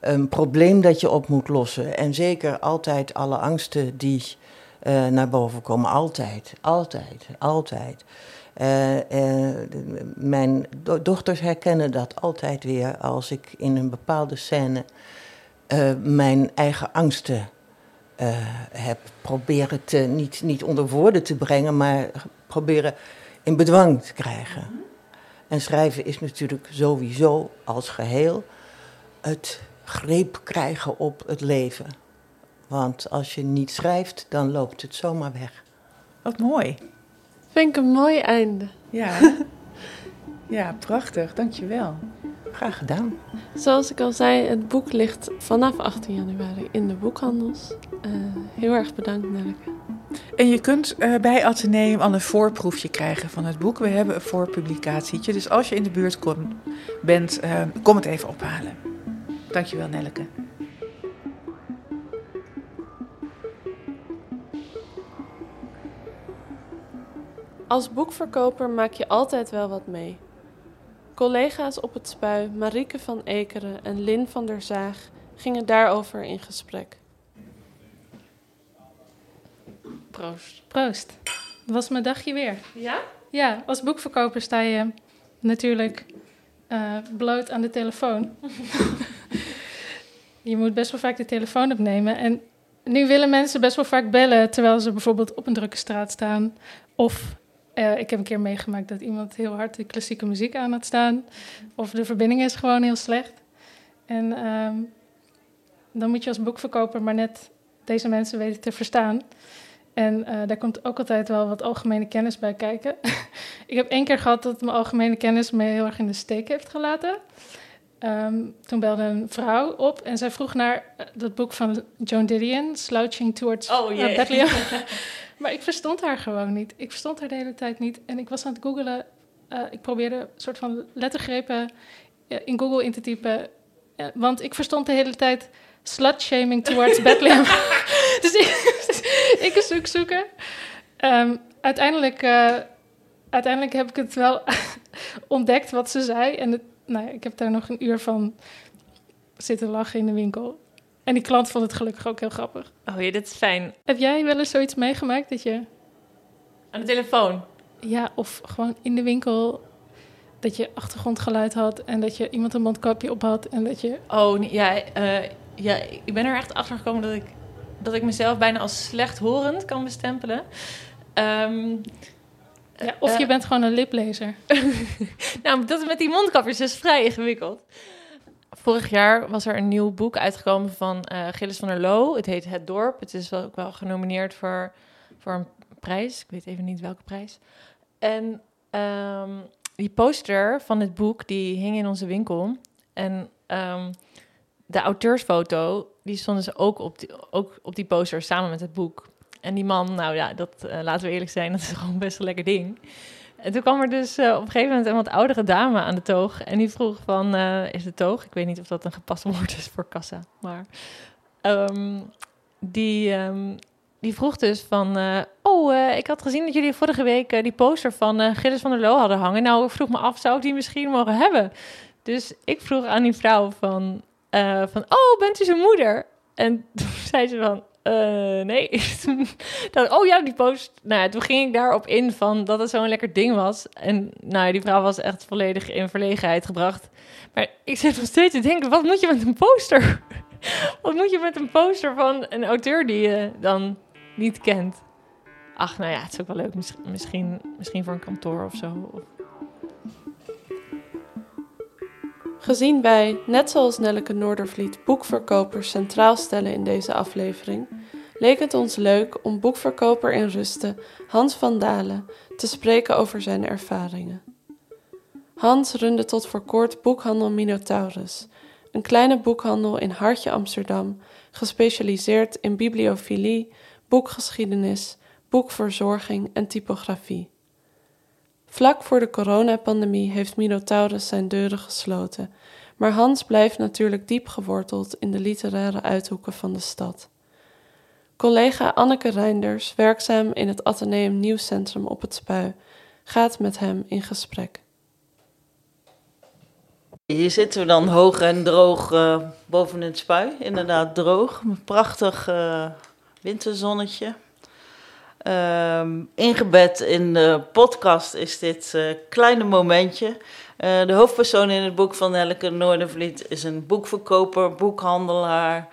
een probleem dat je op moet lossen. En zeker altijd alle angsten die uh, naar boven komen. Altijd, altijd, altijd. Uh, uh, mijn do dochters herkennen dat altijd weer als ik in een bepaalde scène mijn eigen angsten heb proberen te, niet, niet onder woorden te brengen, maar proberen in bedwang te krijgen. En schrijven is natuurlijk sowieso als geheel het greep krijgen op het leven. Want als je niet schrijft, dan loopt het zomaar weg. Wat mooi. Vind ik een mooi einde. Ja, ja prachtig. Dankjewel. Graag gedaan. Zoals ik al zei, het boek ligt vanaf 18 januari in de boekhandels. Uh, heel erg bedankt, Nelleke. En je kunt uh, bij Atheneum al een voorproefje krijgen van het boek. We hebben een voorpublicatietje. Dus als je in de buurt kom, bent, uh, kom het even ophalen. Dankjewel, Nelleke. Als boekverkoper maak je altijd wel wat mee. Collega's op het spui Marieke van Ekeren en Lin van der Zaag gingen daarover in gesprek. Proost. Proost. Dat was mijn dagje weer. Ja? Ja, als boekverkoper sta je natuurlijk uh, bloot aan de telefoon. je moet best wel vaak de telefoon opnemen. En nu willen mensen best wel vaak bellen terwijl ze bijvoorbeeld op een drukke straat staan. Of uh, ik heb een keer meegemaakt dat iemand heel hard de klassieke muziek aan had staan. Of de verbinding is gewoon heel slecht. En um, dan moet je als boekverkoper maar net deze mensen weten te verstaan. En uh, daar komt ook altijd wel wat algemene kennis bij kijken. ik heb één keer gehad dat mijn algemene kennis me heel erg in de steek heeft gelaten. Um, toen belde een vrouw op en zij vroeg naar uh, dat boek van Joan Didion, Slouching Towards oh, uh, Bethlehem. maar ik verstond haar gewoon niet. Ik verstond haar de hele tijd niet. En ik was aan het googelen. ik probeerde een soort van lettergrepen in Google in te typen. want ik verstond de hele tijd slut-shaming towards Bethlehem. dus ik, ik zoek zoeken. Um, uiteindelijk, uh, uiteindelijk heb ik het wel ontdekt wat ze zei. En het, nou, ik heb daar nog een uur van zitten lachen in de winkel. En die klant vond het gelukkig ook heel grappig. Oh ja, dit is fijn. Heb jij wel eens zoiets meegemaakt dat je... Aan de telefoon? Ja, of gewoon in de winkel dat je achtergrondgeluid had en dat je iemand een mondkapje op had en dat je... Oh, ja, uh, ja, ik ben er echt achter gekomen dat ik, dat ik mezelf bijna als slechthorend kan bestempelen. Um, ja, of je uh, bent gewoon een liplezer. nou, dat met die mondkapjes is vrij ingewikkeld. Vorig jaar was er een nieuw boek uitgekomen van uh, Gilles van der Loo. Het heet Het Dorp. Het is wel, ook wel genomineerd voor, voor een prijs. Ik weet even niet welke prijs. En um, die poster van het boek, die hing in onze winkel. En um, de auteursfoto, die stonden ze ook op die, ook op die poster samen met het boek. En die man, nou ja, dat uh, laten we eerlijk zijn, dat is gewoon best een lekker ding. En toen kwam er dus uh, op een gegeven moment een wat oudere dame aan de toog. En die vroeg van, uh, is de toog? Ik weet niet of dat een gepast woord is voor kassa. Maar um, die, um, die vroeg dus van... oh, ik had gezien dat jullie vorige week die poster van Gilles van der Loo hadden hangen. Nou, ik vroeg me af, zou ik die misschien mogen hebben? Dus ik vroeg aan die vrouw van... Uh, van, oh, bent u zijn moeder? En toen zei ze van, uh, nee. oh ja, die post. Nou ja, toen ging ik daarop in van dat het zo'n lekker ding was. En nou, die vrouw was echt volledig in verlegenheid gebracht. Maar ik zit nog steeds te denken, wat moet je met een poster? wat moet je met een poster van een auteur die je dan niet kent? Ach, nou ja, het is ook wel leuk. Misschien, misschien voor een kantoor of zo. Of Gezien wij, net zoals Nelleke Noordervliet, boekverkopers centraal stellen in deze aflevering, leek het ons leuk om boekverkoper in rusten Hans van Dalen te spreken over zijn ervaringen. Hans runde tot voor kort boekhandel Minotaurus, een kleine boekhandel in Hartje Amsterdam, gespecialiseerd in bibliofilie, boekgeschiedenis, boekverzorging en typografie. Vlak voor de coronapandemie heeft Minotaurus zijn deuren gesloten, maar Hans blijft natuurlijk diep geworteld in de literaire uithoeken van de stad. Collega Anneke Reinders, werkzaam in het Atheneum Nieuwscentrum op het Spui, gaat met hem in gesprek. Hier zitten we dan hoog en droog uh, boven het spui. Inderdaad droog. Een prachtig uh, winterzonnetje. Um, ingebed in de podcast is dit uh, kleine momentje. Uh, de hoofdpersoon in het boek van Nelke Noordervliet is een boekverkoper, boekhandelaar,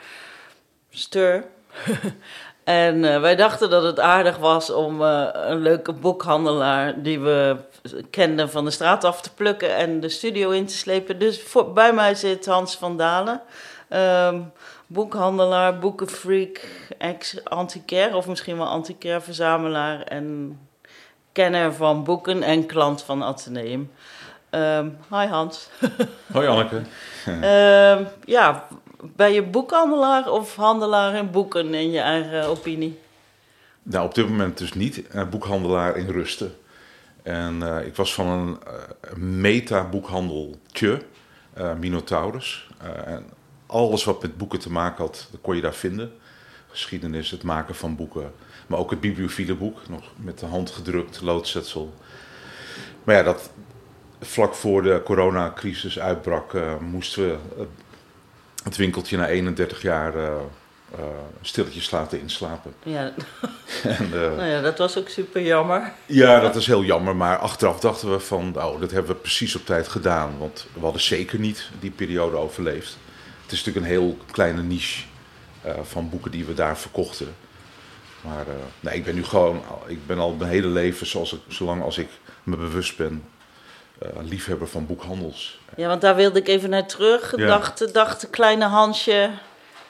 stur. en uh, wij dachten dat het aardig was om een leuke boekhandelaar die we kenden van de straat af te plukken en de studio in te slepen. Dus voor, bij mij zit Hans van Dalen. Um, boekhandelaar, boekenfreak, ex-antiquaire of misschien wel antiquaire-verzamelaar en kenner van boeken en klant van Atheneum. Um, hi Hans. Hoi Anneke. um, ja, ben je boekhandelaar of handelaar in boeken in je eigen opinie? Nou, op dit moment dus niet. Uh, boekhandelaar in Rusten. En uh, ik was van een uh, meta-boekhandeltje, Minotaurus. en alles wat met boeken te maken had, dat kon je daar vinden. geschiedenis, het maken van boeken. Maar ook het bibliophile boek, nog met de hand gedrukt, loodzetsel. Maar ja, dat, vlak voor de coronacrisis uitbrak, uh, moesten we het winkeltje na 31 jaar uh, uh, stilletjes laten inslapen. Ja. en, nou ja, dat was ook super jammer. Ja, dat is heel jammer. Maar achteraf dachten we van, nou, dat hebben we precies op tijd gedaan. Want we hadden zeker niet die periode overleefd. Het is natuurlijk een heel kleine niche van boeken die we daar verkochten. Maar nee, ik ben nu gewoon, ik ben al mijn hele leven, zoals ik, zolang als ik me bewust ben, uh, liefhebber van boekhandels. Ja, want daar wilde ik even naar terug. Ja. Dacht, dacht kleine Hansje,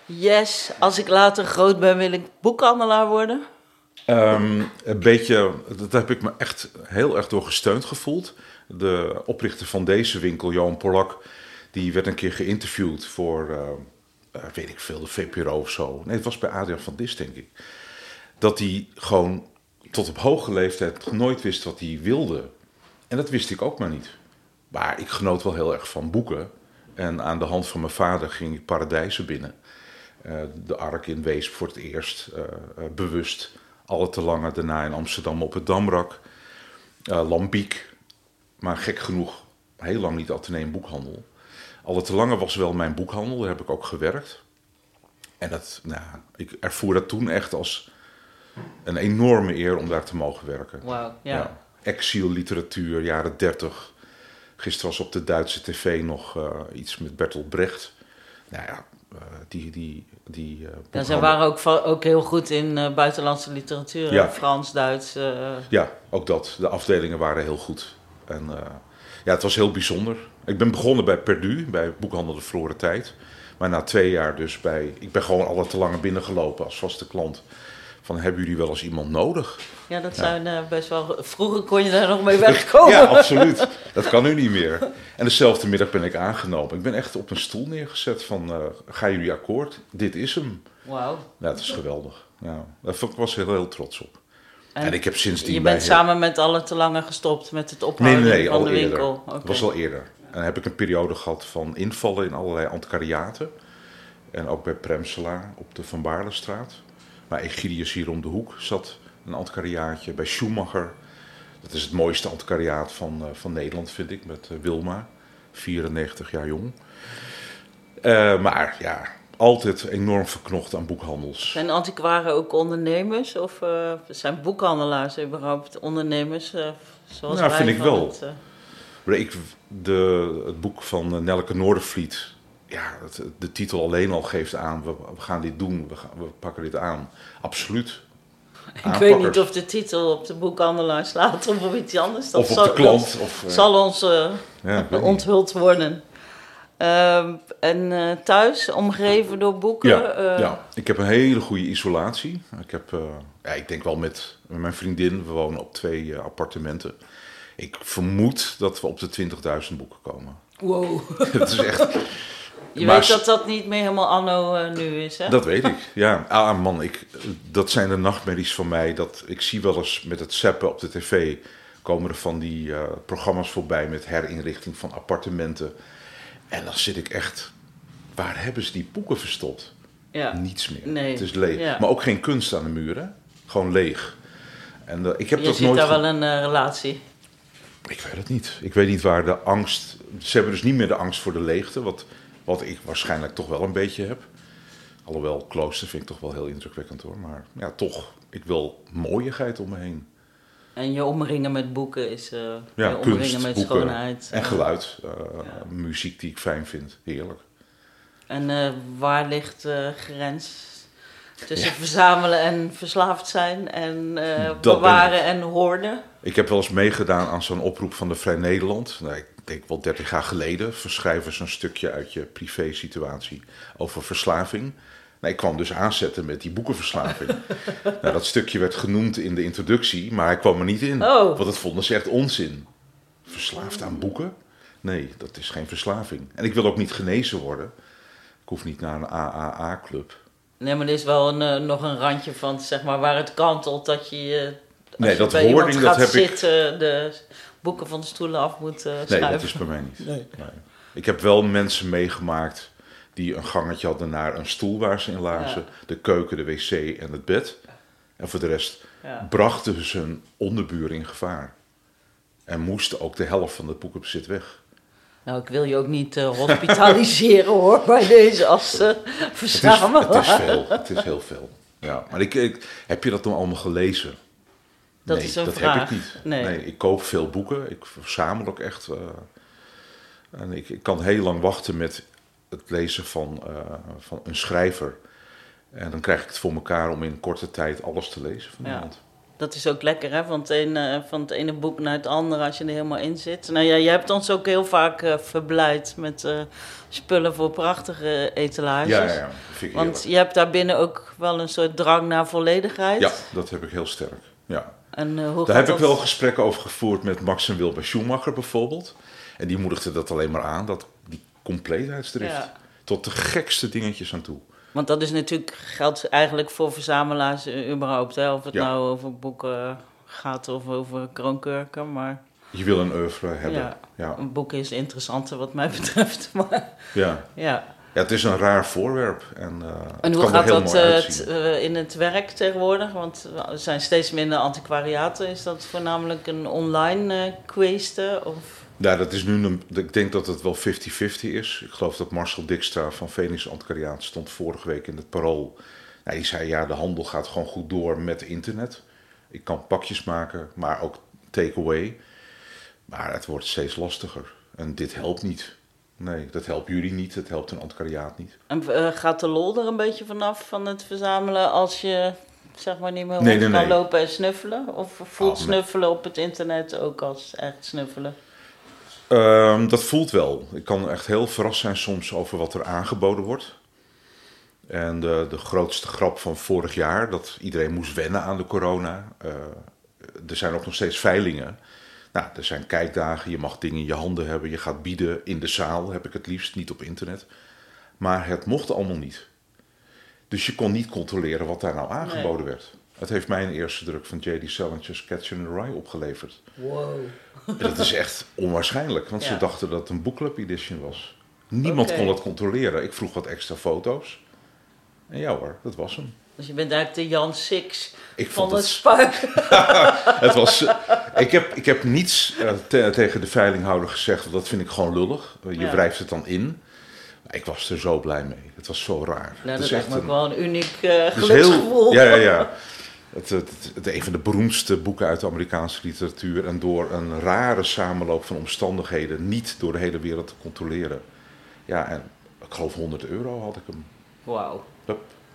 yes, als ik later groot ben wil ik boekhandelaar worden? Um, een beetje, dat heb ik me echt heel erg door gesteund gevoeld. De oprichter van deze winkel, Johan Polak, die werd een keer geïnterviewd voor, uh, uh, weet ik veel, de VPRO of zo. Nee, het was bij Adriaan van Dis, denk ik. Dat hij gewoon tot op hoge leeftijd nooit wist wat hij wilde. En dat wist ik ook maar niet. Maar ik genoot wel heel erg van boeken. En aan de hand van mijn vader ging ik paradijzen binnen. Uh, de Ark in Weesp voor het eerst, bewust. Alle te lange daarna in Amsterdam op het Damrak. Lambiek, maar gek genoeg heel lang niet Atheneum boekhandel. Alle te lange was wel mijn boekhandel, daar heb ik ook gewerkt. En dat, nou, ik ervoer dat toen echt als een enorme eer om daar te mogen werken. Wauw, ja. ja. Exil-literatuur, jaren 30. Gisteren was op de Duitse tv nog uh, iets met Bertolt Brecht. Nou ja, uh, die. die, die uh, ja, zij waren ook, ook heel goed in buitenlandse literatuur, ja. Frans, Duits. Ja, ook dat. De afdelingen waren heel goed. En ja, het was heel bijzonder. Ik ben begonnen bij Perdu, bij Boekhandel de Verloren Tijd. Maar na twee jaar dus bij. Ik ben gewoon alle te lange binnengelopen als vaste klant van hebben jullie wel eens iemand nodig? Ja, dat zijn uh, best wel... Vroeger kon je daar nog mee wegkomen. ja, absoluut. Dat kan nu niet meer. En dezelfde middag ben ik aangenomen. Ik ben echt op een stoel neergezet van, uh, gaan jullie akkoord? Dit is hem. Wauw. Ja, dat is geweldig. Ja, daar was ik heel, heel trots op. En, en ik heb sindsdien... Je bent samen met alle te lange gestopt met het ophouden nee, nee, van de eerder. winkel? Het was al eerder. En dan heb ik een periode gehad van invallen in allerlei antiquariaten. En ook bij Premselaar op de Van Baarlestraat. Maar Egidius hier om de hoek zat een antiquariaatje. Bij Schumacher, dat is het mooiste antiquariaat van, uh, van Nederland vind ik, met uh, Wilma, 94 jaar jong. Uh, maar ja, altijd enorm verknocht aan boekhandels. Zijn antiquaren ook ondernemers of zijn boekhandelaars überhaupt ondernemers? zoals nou, wij vind ik wel. Het, ik, de, het boek van Nelke Noordervliet ja, het, de titel alleen al geeft aan, we, we gaan dit doen, we, gaan, we, pakken dit aan. Absoluut. Ik weet niet of de titel op de boekhandelaar slaat of op iets anders. Dat of op zal, de klant. Of, uh, zal ons uh, ja, onthuld worden. Uh, en eh, thuis, omgeven door boeken? Ja, ja, ik heb een hele goede isolatie. Ik, heb, ja, ik denk wel met, met mijn vriendin, we wonen op twee appartementen. Ik vermoed dat we op de 20.000 boeken komen. Wow. Het is echt... Je maar, weet dat dat niet meer helemaal anno uh, nu is, hè? Dat weet ik, ja. Ah man, ik, dat zijn de nachtmerries van mij. Dat, ik zie wel eens met het zeppen op de tv... komen er van die uh, programma's voorbij met herinrichting van appartementen. En dan zit ik echt... Waar hebben ze die boeken verstopt? Ja. Niets meer. Nee. Het is leeg. Ja. Maar ook geen kunst aan de muren. Gewoon leeg. En uh, ik heb Je dat ziet nooit... daar wel een relatie. Ik weet het niet. Ik weet niet waar de angst... Ze hebben dus niet meer de angst voor de leegte... Wat, wat ik waarschijnlijk toch wel een beetje heb. Alhoewel, klooster vind ik toch wel heel indrukwekkend hoor. Maar ja, toch, ik wil mooiigheid om me heen. En je omringen met boeken is uh, Ja, je omringen kunst, met boeken schoonheid. en Uh, geluid. uh, Muziek die ik fijn vind. Heerlijk. En eh, waar ligt de grens tussen Ja. verzamelen en verslaafd zijn en eh, bewaren en hoorden? Ik heb wel eens meegedaan aan zo'n oproep van de Vrij Nederland. Nou, ik denk wel 30 jaar geleden. Verschrijven ze een stukje uit je privé-situatie over verslaving. Nou, ik kwam dus aanzetten met die boekenverslaving. nou, dat stukje werd genoemd in de introductie, maar hij kwam er niet in. Oh. Want het vonden ze echt onzin. Verslaafd aan boeken? Nee, dat is geen verslaving. En ik wil ook niet genezen worden. Ik hoef niet naar een AAA-club. Nee, maar er is wel een, eh, nog een randje van, zeg maar, waar het kantelt dat je... eh, als Nee, je dat bij iemand hoording, dat gaat heb ik- zitten, de boeken van de stoelen af moet Nee, schuiven. dat is bij mij niet. Nee. Ik heb wel mensen meegemaakt Die een gangetje hadden naar een stoel waar ze in lazen. De keuken, de wc en het bed. En voor de rest Ja. brachten ze hun onderburen in gevaar. En moesten ook de helft van het boekenbezit weg. Nou, ik wil je ook niet eh, hospitaliseren hoor, bij deze als eh Het is, het verzamelaar. is veel, het is heel veel. Ja, maar ik, ik, heb je dat dan allemaal gelezen? Dat nee, is een dat vraag. heb ik niet. Nee. ik koop veel boeken. Ik verzamel ook echt. eh, en ik, ik kan heel lang wachten met het lezen van, eh, van een schrijver. En dan krijg ik het voor elkaar om in korte tijd alles te lezen van Ja. iemand. Dat is ook lekker, hè? Van het, ene, van het ene boek naar het andere als je er helemaal in zit. Nou ja, je hebt ons ook heel vaak eh, verblijd met eh, spullen voor prachtige etalages. Ja, ja, ja, vind ik Want je hebt daar binnen ook wel een soort drang naar volledigheid. Ja, dat heb ik heel sterk. Ja. En hoe Daar heb ik wel gesprekken over gevoerd met Max en Wilbert Schumacher bijvoorbeeld. En die moedigde dat alleen maar aan, dat, die compleetheidsdrift. Ja. Tot de gekste dingetjes aan toe. Want dat is natuurlijk, geldt eigenlijk voor verzamelaars eh, überhaupt. Hè? Of het Ja. nou over boeken gaat of over kroonkurken. Maar Je wil een oeuvre hebben. Ja. Ja. Ja. een boek is interessanter wat mij betreft. Maar Ja. ja. het is een raar voorwerp. En, eh, En hoe gaat dat eh, in het werk tegenwoordig? Want er zijn steeds minder antiquariaten. Is dat voornamelijk een online eh kwestie? Of... Ja, dat is nu een, ik denk dat het wel 50-50 is. Ik geloof dat Marcel Dikstra van Phoenix Antiquariaat stond vorige week in het Parool. Nou, die zei, ja, de handel gaat gewoon goed door met internet. Ik kan pakjes maken, maar ook takeaway. Maar het wordt steeds lastiger. En dit helpt niet. Nee, dat helpt jullie niet. Het helpt een antiquariaat niet. En eh, gaat de lol er een beetje vanaf van het verzamelen als je zeg maar niet meer Nee, nee, kan nee. lopen en snuffelen? Of voelt Oh, nee. snuffelen op het internet ook als echt snuffelen? Ehm, dat voelt wel. Ik kan echt heel verrast zijn soms over wat er aangeboden wordt. En de, de grootste grap van vorig jaar, dat iedereen moest wennen aan de corona. Eh, er zijn ook nog steeds veilingen. Nou, er zijn kijkdagen, je mag dingen in je handen hebben. Je gaat bieden in de zaal, heb ik het liefst, niet op internet. Maar het mocht allemaal niet. Dus je kon niet controleren wat daar nou aangeboden werd. Het heeft mij een eerste druk van J.D. Salinger's Catcher in the Rye opgeleverd. Wow. Dat is echt onwaarschijnlijk, want ze dachten dat het een bookclub edition was. Niemand kon dat controleren. Ik vroeg wat extra foto's. En ja hoor, dat was hem. Dus je bent eigenlijk de Jan Six Ik van vond het het, spuik. het was, eh, ik, heb, ik heb niets eh, te- tegen de veilinghouder gezegd, want dat vind ik gewoon lullig. Eh, Je Ja. wrijft het dan in. Ik was er zo blij mee. Het was zo raar. Nou, het dat is lijkt me een- wel een uniek het is geluksgevoel. Ja, ja, ja. Het, het, het, het- een van de beroemdste boeken uit de Amerikaanse literatuur. En door een rare samenloop van omstandigheden niet door de hele wereld te controleren. Ja, en ik geloof 100 euro had ik hem. Wauw.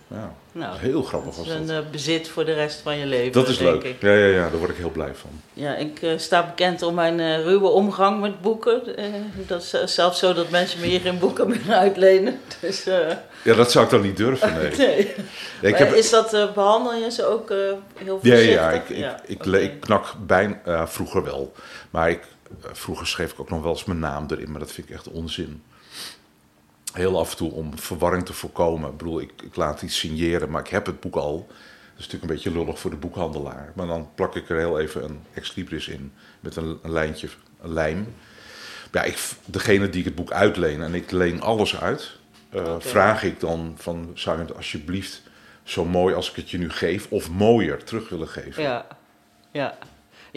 Ja, Nou, heel grappig dat was is een dat. eh, bezit voor de rest van je leven, Dat is denk leuk. ik. Ja, ja, ja, daar word ik heel blij van. Ja, ik eh, sta bekend om mijn eh, ruwe omgang met boeken. Dat is zelfs zo dat mensen me hier geen boeken meer uitlenen. Dus, Ja, dat zou ik dan niet durven, nee. nee. Ja, ik heb, Is dat, eh, behandel je ze ook heel ja, voorzichtig? ja, ik, ik, ik, le- ik knak bijna, vroeger wel. Maar ik, vroeger schreef ik ook nog wel eens mijn naam erin, maar dat vind ik echt onzin. Heel af en toe om verwarring te voorkomen. Ik bedoel, ik, ik laat iets signeren, maar ik heb het boek al. Dat is natuurlijk een beetje lullig voor de boekhandelaar. Maar dan plak ik er heel even een ex libris in met een, een lijntje, een lijm. Ja, ik, degene die ik het boek uitleen, en ik leen alles uit, eh, vraag ik dan van, zou je het alsjeblieft zo mooi als ik het je nu geef, of mooier terug willen geven? Ja, ja.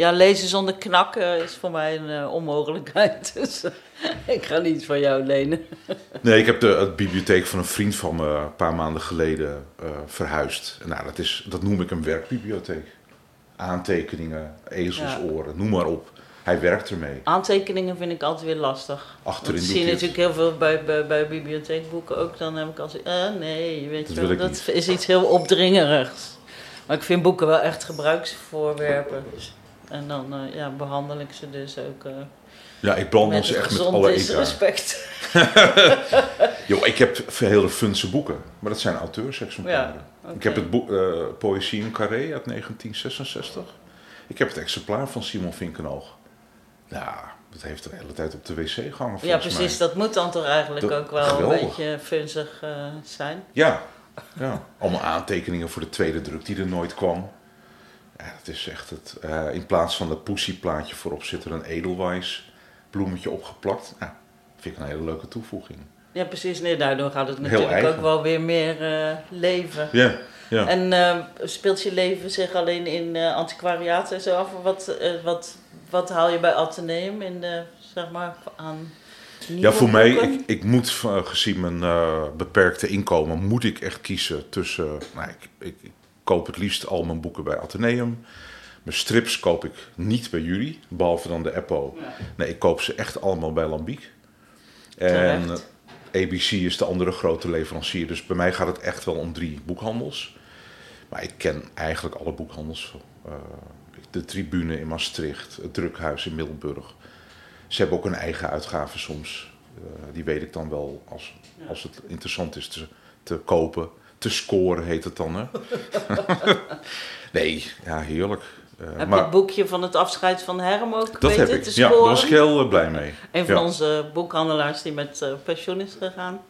Ja, lezen zonder knakken is voor mij een eh, onmogelijkheid. Dus eh, ik ga niet van jou lenen. Nee, ik heb de, de bibliotheek van een vriend van me een paar maanden geleden eh, verhuisd. Nou, dat, is, dat noem ik een werkbibliotheek. Aantekeningen, ezelsoren, noem maar op. Hij werkt ermee. Aantekeningen vind ik altijd weer lastig. Achterin Dat zie je natuurlijk heel veel bij, bij, bij bibliotheekboeken ook. Dan heb ik altijd, nee, weet Dat je wel, dat niet. is iets heel opdringerigs. Maar ik vind boeken wel echt gebruiksvoorwerpen. En dan eh, ja, behandel ik ze dus ook eh Ja, ik brand met ze echt met alle egaar. disrespect. Yo, ik heb hele funse boeken, maar dat zijn auteursexemplaren. Ja. Ik heb het boek eh, Poëzie in Carré uit 1966. Ik heb het exemplaar van Simon Vinkenoog. Ja, dat heeft de hele tijd op de wc gehangen Ja, precies. mij. Dat moet dan toch eigenlijk Dat- ook wel geweldig. een beetje funzig zijn. Ja, ja, allemaal aantekeningen voor de tweede druk die er nooit kwam. Ja, het is echt het. eh, in plaats van dat poesieplaatje voorop zit er een edelwijs bloemetje opgeplakt. Vind ik een hele leuke toevoeging. Ja, precies. Nee, daardoor gaat het natuurlijk ook wel weer meer eh, leven. Ja, ja. En eh, speelt je leven zich alleen in eh antiquariaten en zo af? Wat, wat, wat haal je bij Atheneum in de, zeg maar, aan Ja, voor mij, ik, ik moet gezien mijn beperkte inkomen, moet ik echt kiezen tussen. Nou, ik, ik, ik koop het liefst al mijn boeken bij Atheneum. Mijn strips koop ik niet bij jullie, behalve dan de Eppo. Nee, ik koop ze echt allemaal bij Lambiek. En Terecht. ABC is de andere grote leverancier. Dus bij mij gaat het echt wel om drie boekhandels. Maar ik ken eigenlijk alle boekhandels. Eh, de Tribune in Maastricht, het Drukhuis in Middelburg. Ze hebben ook een eigen uitgave soms. Eh, die weet ik dan wel als, als het interessant is te, te kopen. Te scoren heet het dan, hè? nee, ja, heerlijk. Eh, Heb je maar het boekje van het afscheid van Herm ook dat heb ik. te Ja, daar was ik heel eh, blij mee. Een van Ja. onze boekhandelaars die met eh, pensioen is gegaan.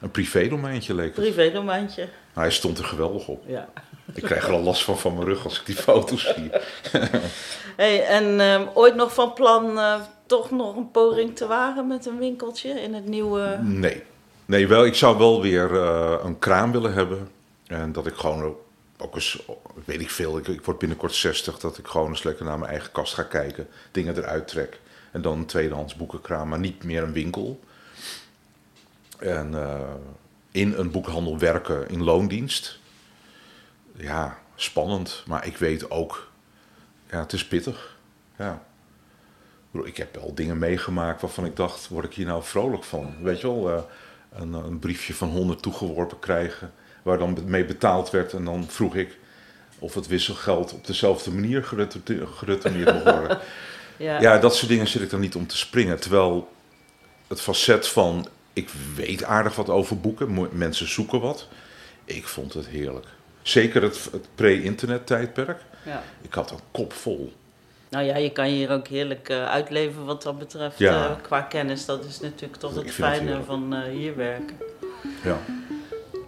Een privédomeintje leek het. Privédomeintje. Nou, hij stond er geweldig op. Ja. Ik krijg er al last van van mijn rug als ik die foto's zie. Hey, en ehm, ooit nog van plan toch nog een poging te wagen met een winkeltje in het nieuwe... Nee. Nee, wel, ik zou wel weer eh, een kraam willen hebben. En dat ik gewoon ook eens, weet ik veel, ik, word binnenkort 60, dat ik gewoon eens lekker naar mijn eigen kast ga kijken. Dingen eruit trek. En dan een tweedehands boekenkraam, maar niet meer een winkel. En eh, in een boekhandel werken in loondienst. Ja, spannend. Maar ik weet ook, ja, het is pittig. Ja. Ik heb wel dingen meegemaakt waarvan ik dacht, word ik hier nou vrolijk van? Weet je wel, eh, een, een briefje van 100 toegeworpen krijgen, waar dan mee betaald werd. En dan vroeg ik of het wisselgeld op dezelfde manier geretourne- geretourneerd mocht worden. Ja. Ja, dat soort dingen zit ik dan niet om te springen. Terwijl het facet van, ik weet aardig wat over boeken, mensen zoeken wat. Ik vond het heerlijk. Zeker het, het pre-internet tijdperk. Ja. Ik had een kop vol. Nou ja, je kan hier ook heerlijk eh, uitleven wat dat betreft Ja. eh, qua kennis. Dat is natuurlijk toch het fijne van eh, hier werken. Ja.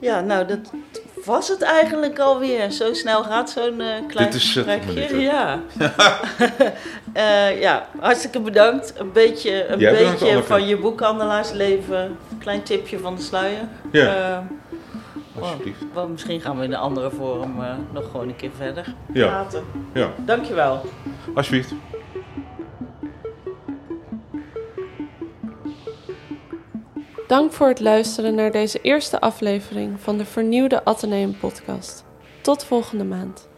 Ja, nou dat was het eigenlijk alweer. Zo snel gaat zo'n eh klein Dit is gesprekje. Ja. Ja, hartstikke bedankt. Een beetje, een Jij beetje van je boekhandelaarsleven. Klein tipje van de sluier. Ja. Alsjeblieft. wel, misschien gaan we in een andere vorm eh, nog gewoon een keer verder Ja. praten. Ja, Dankjewel. alsjeblieft. Dank voor het luisteren naar deze eerste aflevering van de vernieuwde Atheneum podcast. Tot volgende maand.